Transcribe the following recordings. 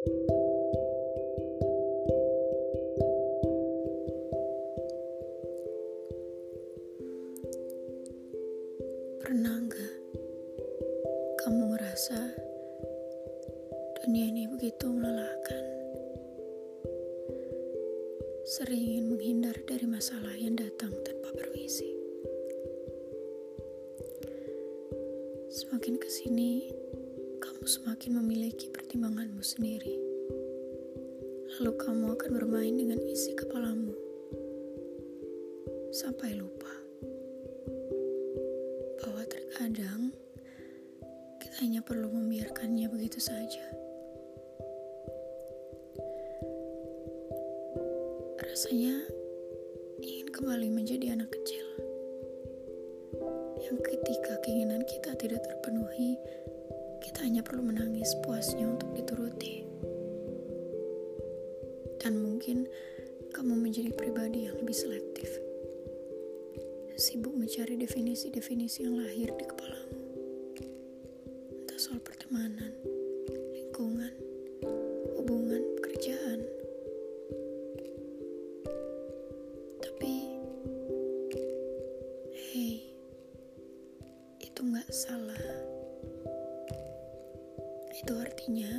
Pernah nggak kamu ngerasa dunia ini begitu melelahkan? Sering ingin menghindar dari masalah yang datang tanpa permisi. Semakin ke sini, kamu semakin memiliki pertimbanganmu sendiri. Lalu kamu akan bermain dengan isi kepalamu. Sampai lupa bahwa terkadang kita hanya perlu membiarkannya begitu saja. Rasanya ingin kembali menjadi anak kecil yang ketika keinginan kita tidak terpenuhi, kita hanya perlu menangis puasnya untuk dituruti. Dan mungkin kamu menjadi pribadi yang lebih selektif. Sibuk mencari definisi-definisi yang lahir di kepalamu. Entah soal pertemanan, lingkungan, hubungan, pekerjaan. Tapi, hey, itu nggak salah. Itu artinya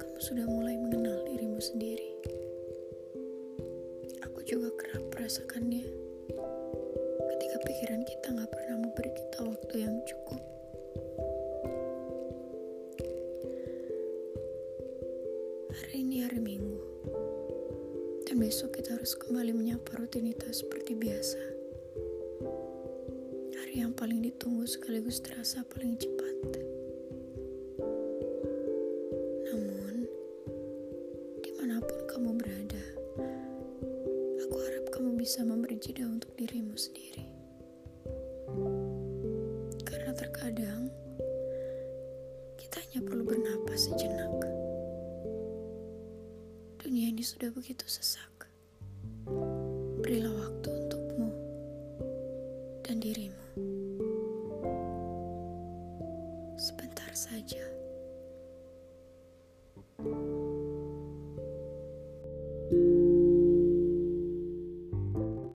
kamu sudah mulai mengenal dirimu sendiri. Aku juga kerap merasakannya ketika pikiran kita nggak pernah memberi kita waktu yang cukup. Hari ini hari Minggu, dan besok kita harus kembali menyapa rutinitas seperti biasa. Hari yang paling ditunggu sekaligus terasa paling cepat. Kamu berada, aku harap kamu bisa memberi jeda untuk dirimu sendiri. Karena terkadang, kita hanya perlu bernapas sejenak. Dunia ini sudah begitu sesak. Berilah waktu untukmu dan dirimu. Sebentar saja.